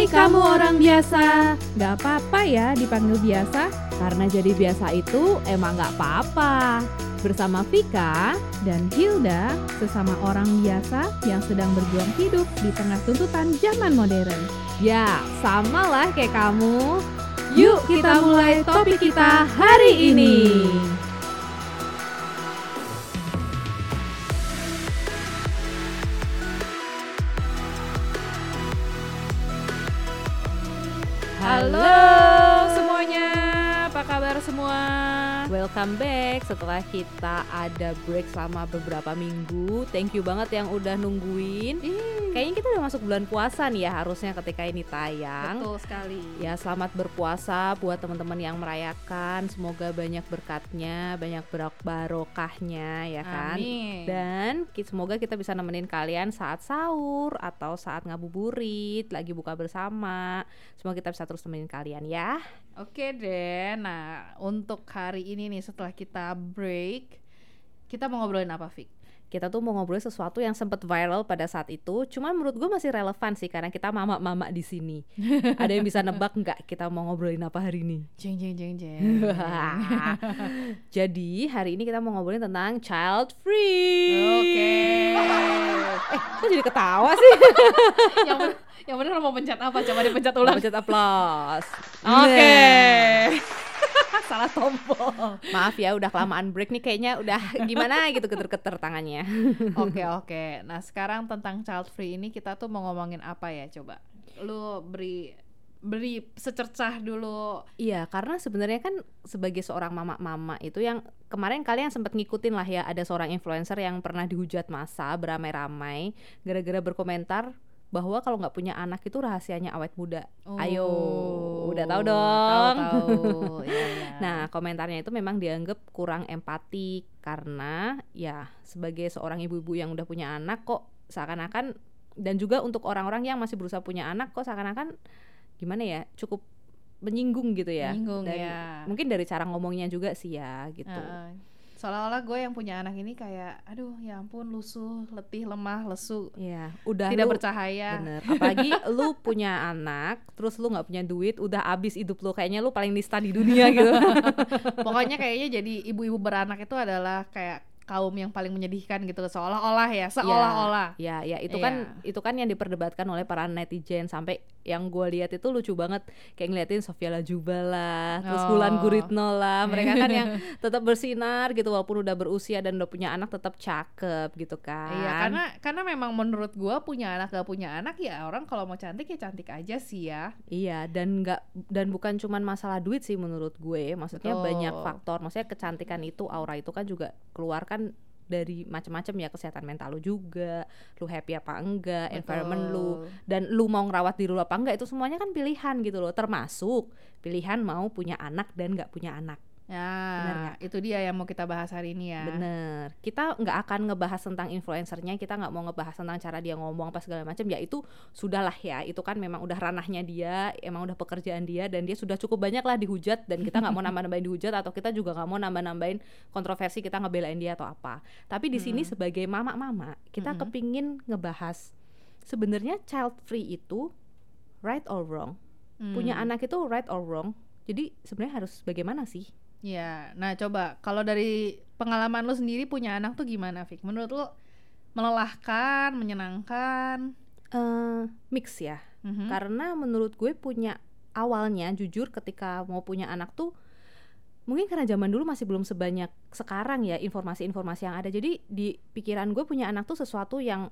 Hai kamu orang biasa. Gak apa-apa ya dipanggil biasa Karena jadi biasa itu emang gak apa-apa. Bersama Vika dan Hilda Sesama orang biasa yang sedang berjuang hidup Di tengah tuntutan zaman modern. Ya sama lah kayak kamu. Yuk kita mulai topik kita hari ini Halo semuanya, apa kabar semua? Welcome back. Setelah kita ada break selama beberapa minggu Thank you banget yang udah nungguin Kayaknya kita udah masuk bulan puasa nih ya harusnya ketika ini tayang Betul sekali. Ya selamat berpuasa buat teman-teman yang merayakan Semoga banyak berkatnya, banyak barok- barokahnya ya kan Amin. Dan semoga kita bisa nemenin kalian saat sahur Atau saat ngabuburit, lagi buka bersama Semoga kita bisa terus nemenin kalian ya Oke deh, nah untuk hari ini nih setelah kita break, kita mau ngobrolin apa, Fik? Kita tuh mau ngobrolin sesuatu yang sempat viral pada saat itu. Cuman menurut gue masih relevan sih karena kita mama-mama di sini. Ada yang bisa nebak nggak kita mau ngobrolin apa hari ini? Jeng jeng jeng jeng. Jadi hari ini kita mau ngobrolin tentang child free. Oke. Eh, kok jadi ketawa sih? yang bener, yang bener mau pencet apa? Coba dipencet Ulang pencet aplaus. Oke. Nah, Salah tombol. maaf ya udah kelamaan break nih kayaknya udah gimana gitu keter-keter tangannya. Oke oke. Nah sekarang tentang child free ini kita tuh mau ngomongin apa ya? Coba lu beri beri secercah dulu. Iya, karena sebenarnya kan sebagai seorang mama-mama itu yang kemarin kalian sempat ngikutin lah ya ada seorang influencer yang pernah dihujat masa beramai-ramai gara-gara berkomentar bahwa kalau nggak punya anak itu rahasianya awet muda. Ayo, udah tahu dong. Oh, Tahu tahu. Iya, iya. Nah, komentarnya itu memang dianggap kurang empati karena ya sebagai seorang ibu-ibu yang udah punya anak kok seakan-akan dan juga untuk orang-orang yang masih berusaha punya anak kok seakan-akan gimana ya cukup menyinggung gitu ya. Menyinggung, Dan ya. Mungkin dari cara ngomongnya juga sih ya gitu. Heeh. Seolah-olah gue yang punya anak ini kayak, aduh ya ampun lusuh, letih, lemah, lesu, Iya, udah tidak lu- bercahaya. Bener. Apalagi lu punya anak, terus lu nggak punya duit, udah abis hidup lu kayaknya lu paling nista di dunia gitu. Pokoknya kayaknya jadi ibu-ibu beranak itu adalah kayak kaum yang paling menyedihkan gitu, seolah-olah ya, seolah-olah. Ya, ya itu kan itu kan yang diperdebatkan oleh para netizen sampai yang gue lihat itu lucu banget kayak ngeliatin Sofia Lajuba lah, terus Oh. Wulan Guritno lah, mereka kan yang tetap bersinar gitu walaupun udah berusia dan udah punya anak tetap cakep gitu kan. Iya, karena karena memang menurut gue punya anak gak punya anak ya orang kalau mau cantik ya cantik aja sih ya. Iya dan nggak dan bukan cuman masalah duit sih menurut gue, maksudnya Betul. banyak faktor. Maksudnya kecantikan itu, aura itu kan juga keluar kan dari macam-macam ya kesehatan mental lu juga, lu happy apa enggak, environment lu Betul. dan lu mau ngerawat diri lu apa enggak itu semuanya kan pilihan gitu loh, termasuk pilihan mau punya anak dan nggak punya anak. Bener Nah, itu dia yang mau kita bahas hari ini ya. Bener. Kita nggak akan ngebahas tentang influencernya, kita nggak mau ngebahas tentang cara dia ngomong apa segala macam. Ya itu sudahlah ya, itu kan memang udah ranahnya dia, emang udah pekerjaan dia dan dia sudah cukup banyak lah dihujat dan kita nggak mau nambah-nambahin dihujat atau kita juga nggak mau nambah-nambahin kontroversi kita ngebelain dia atau apa. Tapi di sini sebagai mama-mama, kita Mm-mm. kepingin ngebahas sebenarnya child free itu right or wrong. Hmm. Punya anak itu right or wrong. Jadi sebenarnya harus bagaimana sih? Ya, nah coba kalau dari pengalaman lu sendiri punya anak tuh gimana, Fik? Menurut lu melelahkan, menyenangkan? eh mix ya. Mhm. Karena menurut gue punya awalnya jujur ketika mau punya anak tuh mungkin karena zaman dulu masih belum sebanyak sekarang ya informasi-informasi yang ada. Jadi di pikiran gue punya anak tuh sesuatu yang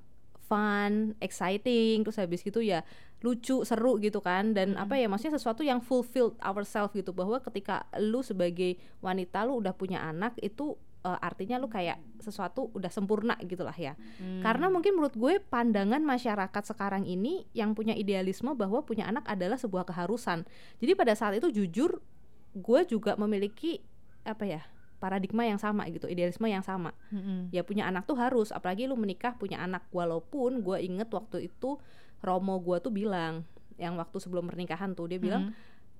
fun, exciting, terus habis gitu ya lucu, seru gitu kan dan apa ya maksudnya sesuatu yang fulfilled ourselves gitu bahwa ketika lu sebagai wanita lu udah punya anak itu eh, artinya lu kayak sesuatu udah sempurna gitu lah ya. Hmm. Karena mungkin menurut gue pandangan masyarakat sekarang ini yang punya idealisme bahwa punya anak adalah sebuah keharusan. Jadi pada saat itu jujur gue juga memiliki apa ya paradigma yang sama gitu, idealisme yang sama. Mm-mm. Ya punya anak tuh harus, apalagi lu menikah punya anak. Walaupun gue inget waktu itu Romo gue tuh bilang, yang waktu sebelum pernikahan tuh dia bilang Mhm.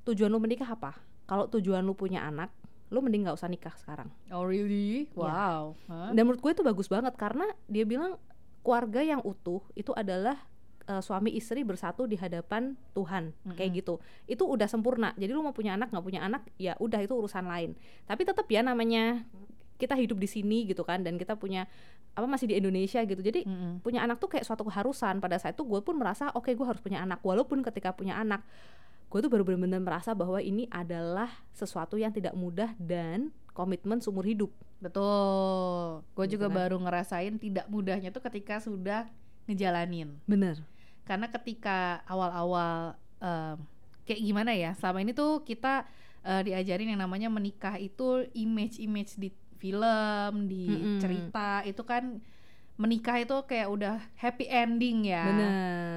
tujuan lu menikah apa? Kalau tujuan lu punya anak, lu mending nggak usah nikah sekarang. Oh really? Ya. Wow. Hah? Dan menurut gue itu bagus banget karena dia bilang keluarga yang utuh itu adalah eh, suami istri bersatu di hadapan Tuhan kayak Mm-mm. gitu itu udah sempurna jadi lu mau punya anak nggak punya anak ya udah itu urusan lain tapi tetap ya namanya kita hidup di sini gitu kan dan kita punya apa masih di Indonesia gitu jadi Mm-mm. punya anak tuh kayak suatu keharusan pada saat itu gue pun merasa oke gue harus punya anak walaupun ketika punya anak gue tuh baru benar-benar merasa bahwa ini adalah sesuatu yang tidak mudah dan komitmen seumur hidup Betul. Gue Gitu juga kan. baru ngerasain tidak mudahnya tuh ketika sudah ngejalanin. bener Karena ketika awal-awal em, kayak gimana ya? Selama ini tuh kita eh, diajarin yang namanya menikah itu image-image di film, di Mm-mm. cerita itu kan menikah itu kayak udah happy ending ya. bener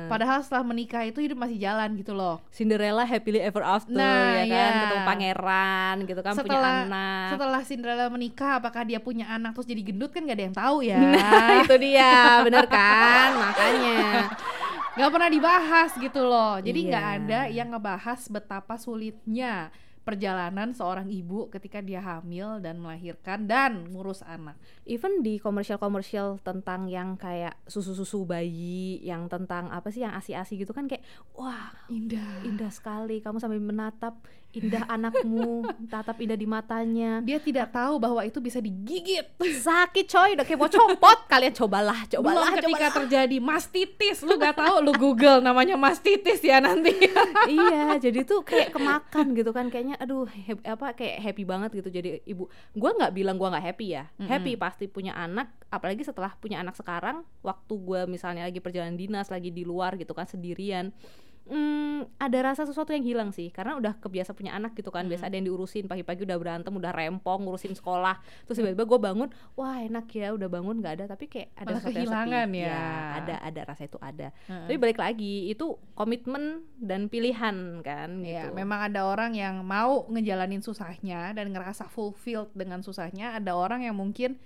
Padahal setelah menikah itu hidup masih jalan gitu loh. Cinderella happily ever after Nah, ya kan ya. ketemu pangeran gitu kan punya Setelah- anak Setelah Cinderella menikah, apakah dia punya anak terus jadi gendut kan gak ada yang tahu ya. nah itu dia bener kan makanya nggak pernah dibahas gitu loh. Jadi nggak Iya. ada yang ngebahas betapa sulitnya perjalanan seorang ibu ketika dia hamil dan melahirkan dan ngurus anak. Even di komersial-komersial tentang yang kayak susu-susu bayi yang tentang apa sih yang asi-asi gitu kan kayak wah indah indah sekali. Kamu sambil menatap indah anakmu tatap indah di matanya. Dia tidak tahu bahwa itu bisa digigit. Sakit coy. Udah kayak mau copot. Kalian cobalah belum cobalah ketika cobalah. terjadi mastitis. Lu nggak tahu lu google namanya mastitis ya nanti. Iya jadi tuh kayak kemakan gitu kan. Kayaknya aduh hap- apa kayak happy banget gitu. Jadi ibu gua nggak bilang gua nggak happy ya. Mm-mm. happy pasti punya anak. Apalagi setelah punya anak sekarang waktu gua misalnya lagi perjalanan dinas lagi di luar gitu kan sendirian Hmm, ada rasa sesuatu yang hilang sih karena udah kebiasa punya anak gitu kan biasa ada yang diurusin pagi-pagi udah berantem udah rempong ngurusin sekolah terus tiba-tiba gue bangun wah enak ya udah bangun nggak ada tapi kayak ada Malah sesuatu yang sepi. kehilangan ya. ada ada rasa itu ada Heeh. tapi balik lagi itu komitmen dan pilihan kan Iya, gitu. memang ada orang yang mau ngejalanin susahnya dan ngerasa fulfilled dengan susahnya. Ada orang yang mungkin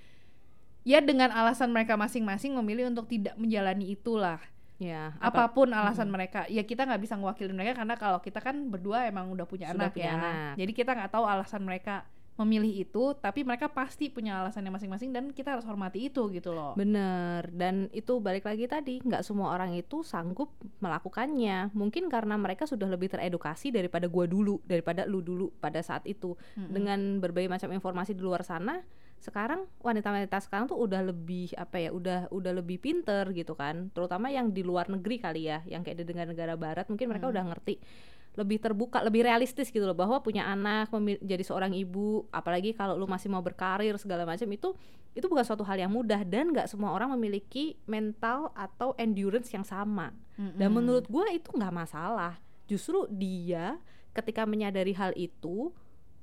ya dengan alasan mereka masing-masing memilih untuk tidak menjalani itulah. Ya apa Apa pun alasan mereka, ya kita nggak bisa ngewakilin mereka karena kalau kita kan berdua emang udah punya Sudah anak punya ya. anak. Jadi kita nggak tahu alasan mereka memilih itu, tapi mereka pasti punya alasannya masing-masing dan kita harus hormati itu gitu loh. bener dan itu balik lagi tadi nggak semua orang itu sanggup melakukannya mungkin karena mereka sudah lebih teredukasi daripada gua dulu daripada lu dulu pada saat itu Mm-mm. dengan berbagai macam informasi di luar sana sekarang wanita-wanita sekarang tuh udah lebih apa ya udah udah lebih pinter gitu kan. Terutama yang di luar negeri kali ya yang kayak di negara-negara barat mungkin mereka Hmm. udah ngerti. Lebih terbuka lebih realistis gitu loh bahwa punya anak jadi seorang ibu apalagi kalau lu masih mau berkarir segala macam itu itu bukan suatu hal yang mudah. Dan nggak semua orang memiliki mental atau endurance yang sama. Dan Mm-mm. menurut gua itu nggak masalah. Justru dia ketika menyadari hal itu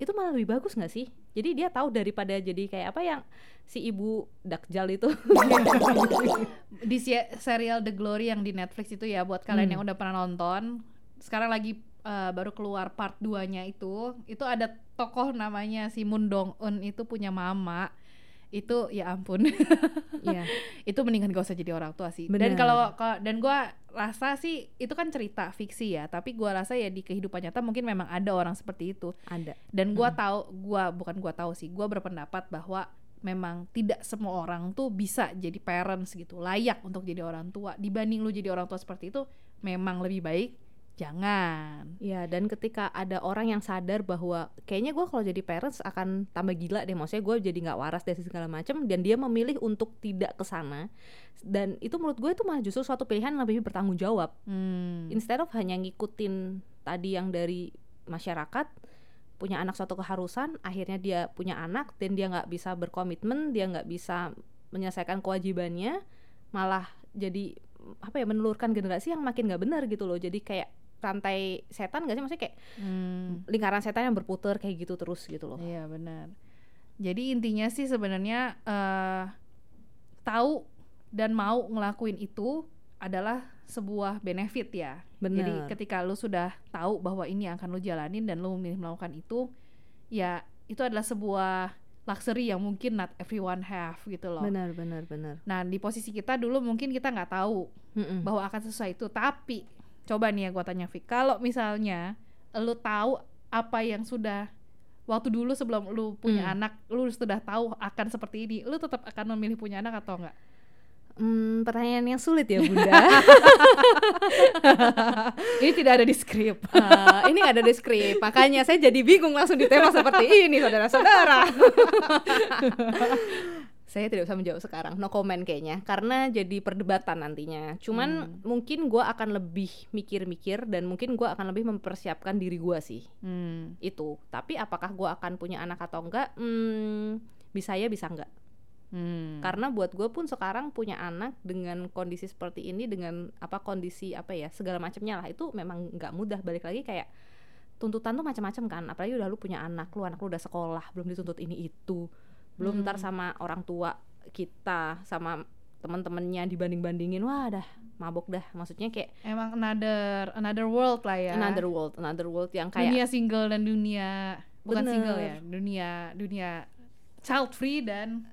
itu malah lebih bagus nggak sih? Jadi dia tahu daripada jadi kayak apa yang si ibu dakjal itu. Di se- serial The Glory yang di Netflix itu ya buat kalian Hmm. yang udah pernah nonton. Sekarang lagi uh, baru keluar part 2 nya itu itu ada tokoh namanya si Moon Dong Eun itu punya mama itu ya ampun. Iya. itu mendingan gak usah jadi orang tua sih. Bener. dan kalau kalau- dan gua rasa sih itu kan cerita fiksi ya. Tapi gua rasa ya di kehidupan nyata mungkin memang ada orang seperti itu. Ada. Dan gua tahu gua bukan gua tahu sih gua berpendapat bahwa memang tidak semua orang tuh bisa jadi parents gitu layak untuk jadi orang tua. Dibanding lu jadi orang tua seperti itu memang lebih baik jangan. Ya dan ketika ada orang yang sadar bahwa kayaknya gue kalau jadi parents akan tambah gila deh maksudnya gue jadi nggak waras dari segala macam dan dia memilih untuk tidak ke sana dan itu menurut gue itu malah justru suatu pilihan yang lebih bertanggung jawab. Hmm. instead of hanya ngikutin tadi yang dari masyarakat punya anak suatu keharusan akhirnya dia punya anak dan dia nggak bisa berkomitmen dia nggak bisa menyelesaikan kewajibannya malah jadi apa ya menelurkan generasi yang makin nggak benar gitu loh. Jadi kayak rantai setan gak sih maksudnya kayak Hmm. lingkaran setan yang berputar kayak gitu terus gitu loh Iya benar. Jadi intinya sih sebenarnya eh tahu dan mau ngelakuin itu adalah sebuah benefit ya. Jadi bener ketika lu sudah tahu bahwa ini yang akan lu jalanin dan lu memilih melakukan itu, ya itu adalah sebuah luxury yang mungkin not everyone have gitu loh. benar benar benar Nah di posisi kita dulu mungkin kita nggak tahu Mm-mm. bahwa akan sesuai itu, tapi coba nih ya gua tanya Fik, kalau misalnya lu tahu apa yang sudah waktu dulu sebelum lu punya Hmm. anak, lu sudah tahu akan seperti ini, lu tetap akan memilih punya anak atau enggak? Hmm, pertanyaan yang sulit ya bunda. ini tidak ada di skrip. Eh, ini nggak ada di skrip, makanya saya jadi bingung langsung di tema seperti ini, saudara-saudara. saya tidak bisa menjawab sekarang, no comment kayaknya, karena jadi perdebatan nantinya. Cuman mungkin gue akan lebih mikir-mikir dan mungkin gue akan lebih mempersiapkan diri gue sih Hmm. itu. Tapi apakah gue akan punya anak atau enggak? Hmm, bisa ya, bisa enggak. Hmm. Karena buat gue pun sekarang punya anak dengan kondisi seperti ini, dengan apa kondisi apa ya segala macamnya lah itu memang nggak mudah. Balik lagi kayak tuntutan tuh macam-macam kan. Apalagi udah lu punya anak, lu anak lu udah sekolah, belum dituntut ini itu, belum ntar sama orang tua kita, sama teman-temannya dibanding-bandingin, wah dah mabok dah. Maksudnya kayak Emang another another world lah ya. another world, another world yang kayak dunia single dan dunia bukan Bener. single ya, dunia dunia child free dan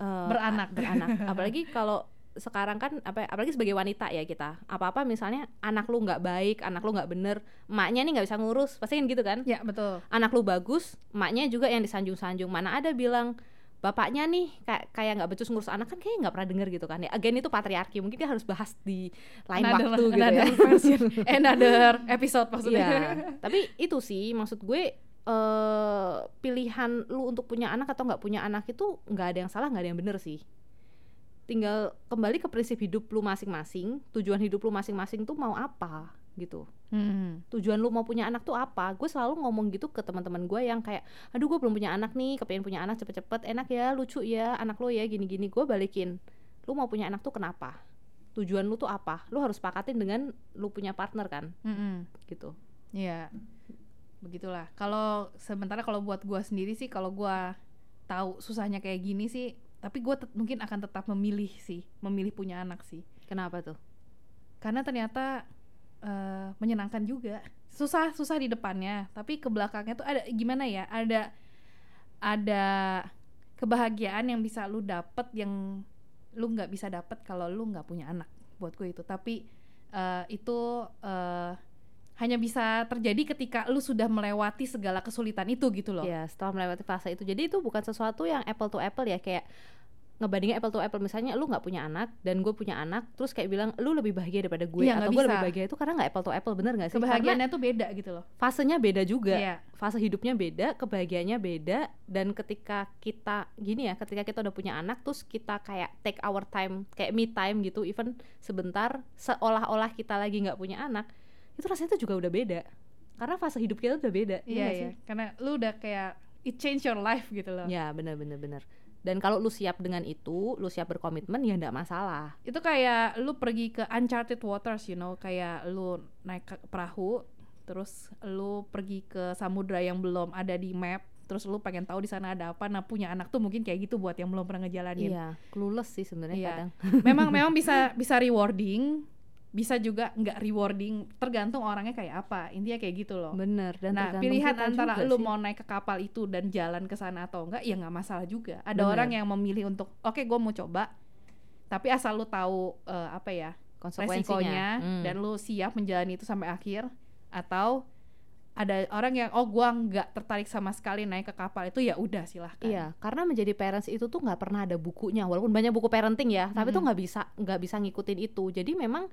eh, Beranak. beranak apalagi kalau sekarang kan apa apalagi sebagai wanita ya kita apa apa misalnya anak lu nggak baik anak lu nggak bener emaknya nih nggak bisa ngurus pasti kan gitu kan ya betul. anak lu bagus emaknya juga yang disanjung-sanjung mana ada bilang bapaknya nih kayak kayak nggak becus ngurus anak kan kayaknya nggak pernah denger gitu kan ya again itu patriarki mungkin kita harus bahas di lain Another- waktu gitu ya another version, another episode maksudnya. Iya, tapi itu sih maksud gue eh pilihan lu untuk punya anak atau nggak punya anak itu nggak ada yang salah nggak ada yang bener sih. Tinggal kembali ke prinsip hidup lu masing-masing, tujuan hidup lu masing-masing tuh mau apa gitu. Hmm. Tujuan lu mau punya anak tuh apa? Gue selalu ngomong gitu ke teman-teman gue yang kayak, aduh gue belum punya anak nih, kepengen punya anak cepet-cepet, enak ya, lucu ya, anak lo ya, gini-gini. Gue balikin, lu mau punya anak tuh kenapa? Tujuan lu tuh apa? Lu harus pakatin dengan lu punya partner kan, Mm-mm. gitu. Iya. Begitulah. Kalau sementara kalau buat gua sendiri sih kalau gua tahu susahnya kayak gini sih, tapi gua tet- mungkin akan tetap memilih sih, memilih punya anak sih. Kenapa tuh? Karena ternyata eh, menyenangkan juga. Susah susah di depannya, tapi ke belakangnya tuh ada gimana ya? Ada ada kebahagiaan yang bisa lu dapet yang lu nggak bisa dapet kalau lu nggak punya anak buat gue itu tapi eh, itu eh, hanya bisa terjadi ketika lu sudah melewati segala kesulitan itu gitu loh Ya, setelah melewati fase itu. Jadi itu bukan sesuatu yang apple to apple ya, kayak ngebandingin apple to apple. Misalnya lu nggak punya anak dan gue punya anak terus kayak bilang lu lebih bahagia daripada gue Iya, atau gue lebih bahagia itu karena nggak apple to apple bener nggak sih? Kebahagiaannya tuh beda gitu loh. Fasenya beda juga. Iya. fase hidupnya beda kebahagiaannya beda dan ketika kita gini ya ketika kita udah punya anak terus kita kayak take our time kayak me time gitu even sebentar seolah-olah kita lagi nggak punya anak itu rasanya tuh juga udah beda. Karena fase hidup kita udah beda iya iya. sih? karena lu udah kayak it change your life gitu loh. Ya benar benar benar. Dan kalau lu siap dengan itu, lu siap berkomitmen ya enggak masalah. itu kayak lu pergi ke uncharted waters you know kayak lu naik ke perahu terus lu pergi ke samudra yang belum ada di map terus lu pengen tahu di sana ada apa nah punya anak tuh mungkin kayak gitu buat yang belum pernah ngejalanin Iya, clueless sih sebenarnya Iya. kadang. memang memang bisa bisa rewarding bisa juga nggak rewarding tergantung orangnya kayak apa intinya kayak gitu loh Bener dan nah pilihan antara lu sih. mau naik ke kapal itu dan jalan ke sana atau enggak ya nggak masalah juga ada Bener. orang yang memilih untuk oke gue mau coba tapi asal lu tahu eh, apa ya konsekuensinya. resikonya Hmm. dan lu siap menjalani itu sampai akhir atau ada orang yang oh gua nggak tertarik sama sekali naik ke kapal itu ya udah silahkan Iya, karena menjadi parents itu tuh nggak pernah ada bukunya, walaupun banyak buku parenting ya, tapi tuh nggak bisa nggak bisa ngikutin itu. Jadi memang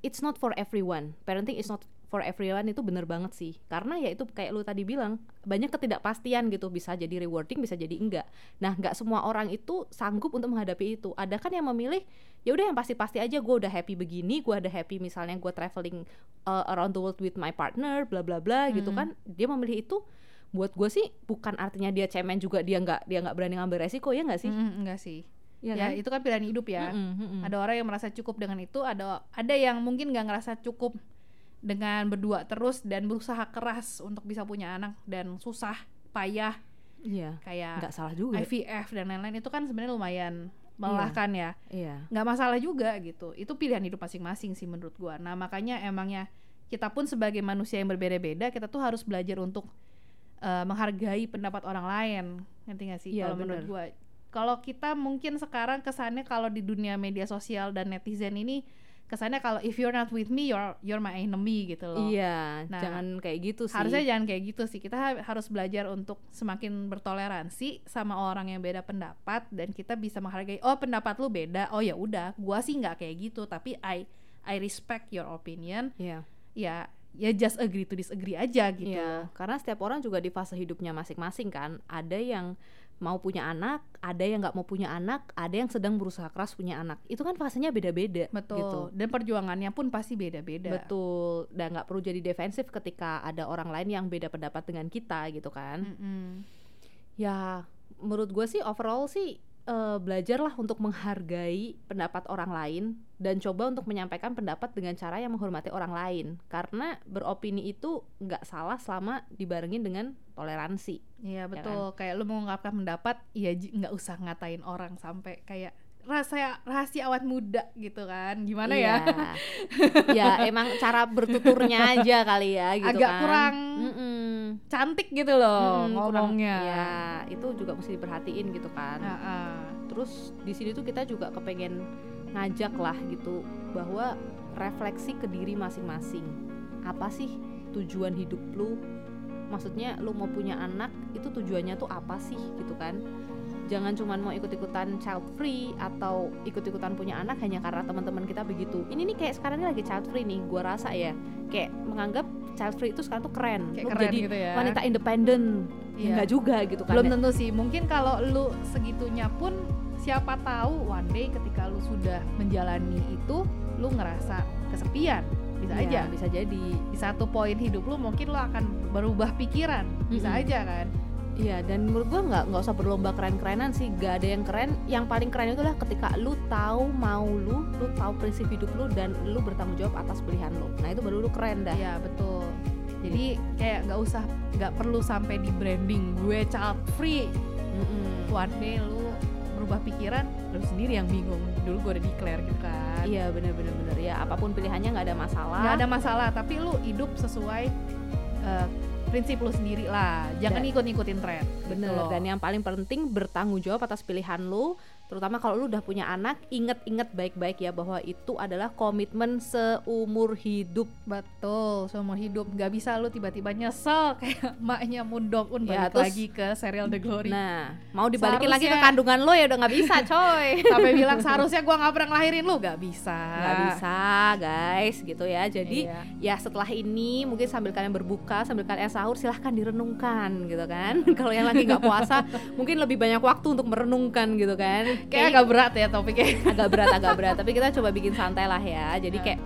it's not for everyone. Parenting is not for everyone itu bener banget sih. Karena ya itu kayak lu tadi bilang banyak ketidakpastian gitu, bisa jadi rewarding, bisa jadi enggak. Nah, nggak semua orang itu sanggup untuk menghadapi itu. Ada kan yang memilih ya udah yang pasti-pasti aja gue udah happy begini, gue udah happy misalnya gue traveling uh, around the world with my partner, bla bla bla gitu Mm. kan. Dia memilih itu buat gue sih bukan artinya dia cemen juga dia nggak dia nggak berani ngambil resiko ya nggak sih Mm, enggak sih Iya ya kan? itu kan pilihan hidup ya Mm-mm, mm-mm. ada orang yang merasa cukup dengan itu ada ada yang mungkin nggak ngerasa cukup dengan berdua terus dan berusaha keras untuk bisa punya anak dan susah payah. Iya kayak nggak salah juga. IVF dan lain-lain itu kan sebenarnya lumayan melelahkan ya. iya. Nggak masalah juga gitu. Itu pilihan hidup masing-masing sih menurut gua. Nah makanya emangnya kita pun sebagai manusia yang berbeda-beda kita tuh harus belajar untuk eh, menghargai pendapat orang lain. Ngerti gak sih Iya, kalau menurut gua? Kalau kita mungkin sekarang kesannya kalau di dunia media sosial dan netizen ini kesannya kalau if you're not with me you're you're my enemy gitu loh Iya, Nah, jangan kayak gitu sih. harusnya jangan kayak gitu sih kita ha- harus belajar untuk semakin bertoleransi sama orang yang beda pendapat dan kita bisa menghargai oh pendapat lu beda oh ya udah gua sih nggak kayak gitu tapi I I respect your opinion Iya. ya ya just agree to disagree aja gitu Iya, karena setiap orang juga di fase hidupnya masing-masing kan. Ada yang mau punya anak, ada yang nggak mau punya anak, ada yang sedang berusaha keras punya anak. Itu kan fasenya beda-beda. betul Gitu. dan perjuangannya pun pasti beda-beda Betul. Dan nggak perlu jadi defensif ketika ada orang lain yang beda pendapat dengan kita gitu kan. Mm-mm. Ya, menurut gue sih overall sih eh, belajarlah untuk menghargai pendapat orang lain dan coba untuk menyampaikan pendapat dengan cara yang menghormati orang lain. Karena beropini itu nggak salah selama dibarengin dengan toleransi. Iya kan? betul, kayak lu mengungkapkan pendapat, ya nggak usah ngatain orang sampai kayak rasa rahasia awet muda gitu kan, gimana ya? ya emang cara bertuturnya aja kali ya gitu Agak kan. kurang Mm-mm. Cantik gitu loh kurang- ngomongnya. ya itu juga mesti diperhatiin gitu kan Heeh. terus di sini tuh kita juga kepengen ngajak lah gitu bahwa refleksi ke diri masing-masing apa sih tujuan hidup lu maksudnya lu mau punya anak itu tujuannya tuh apa sih gitu kan jangan cuman mau ikut-ikutan child free atau ikut-ikutan punya anak hanya karena teman-teman kita begitu ini nih kayak sekarang ini lagi child free nih gua rasa ya kayak menganggap child free itu sekarang tuh keren Kayak Lu keren jadi gitu ya. wanita independen ya Iya. enggak juga gitu kan Belum ya. tentu sih, mungkin kalau lu segitunya pun siapa tahu one day ketika lu sudah menjalani itu, lu ngerasa kesepian, bisa Iya, aja. bisa jadi Di satu poin hidup lu mungkin lu akan berubah pikiran, bisa Mm-mm. aja kan? Iya dan menurut gua nggak nggak usah berlomba keren-kerenan sih gak ada yang keren yang paling keren itu adalah ketika lu tahu mau lu lu tahu prinsip hidup lu dan lu bertanggung jawab atas pilihan lu nah itu baru lu keren dah Iya betul. Jadi kayak nggak usah, nggak perlu sampai di branding gue child free. Mm-mm. One day lu berubah pikiran, lu sendiri yang bingung. Dulu gue udah declare gitu kan. iya bener-bener bener ya apa pun pilihannya nggak ada masalah nggak ada masalah tapi lu hidup sesuai eh, prinsip lu sendiri lah. Jangan Dan- ikut-ikutin tren bener. loh. dan yang paling penting bertanggung jawab atas pilihan lu terutama kalau lu udah punya anak inget-inget baik-baik ya bahwa itu adalah komitmen seumur hidup. Betul seumur hidup. Nggak bisa lu tiba-tiba nyesel kayak maknya Moon Un Ya, balik terus- lagi ke serial The Glory. Nah mau dibalikin lagi ke Seharusnya- kandungan lo ya udah nggak bisa coy. Sampai bilang seharusnya gua nggak pernah ngelahirin lu. Nggak bisa. Nggak bisa guys gitu ya. Jadi Iya. ya setelah ini mungkin sambil kalian berbuka sambil kalian sahur silahkan direnungkan gitu kan. Kalau yang lagi nggak puasa mungkin lebih banyak waktu untuk merenungkan gitu kan. Kayak agak berat ya topiknya. Agak berat agak berat. Tapi kita coba bikin santai lah ya. Jadi Ya. kayak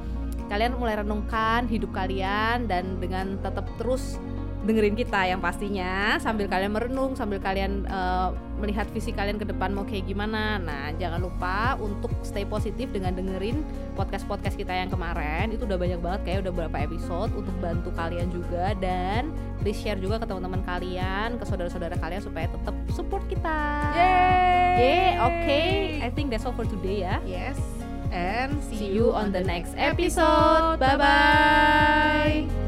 kalian mulai renungkan hidup kalian dan dengan tetap terus dengerin kita yang pastinya sambil kalian merenung sambil kalian eh, melihat visi kalian ke depan mau kayak gimana nah jangan lupa untuk stay positif dengan dengerin podcast podcast kita yang kemarin itu udah banyak banget kayak udah beberapa episode untuk bantu kalian juga dan please share juga ke teman-teman kalian ke saudara-saudara kalian supaya tetap support kita Yeay. Yeah, okay. I think that's all for today ya. yes and See you on the next episode. Bye bye.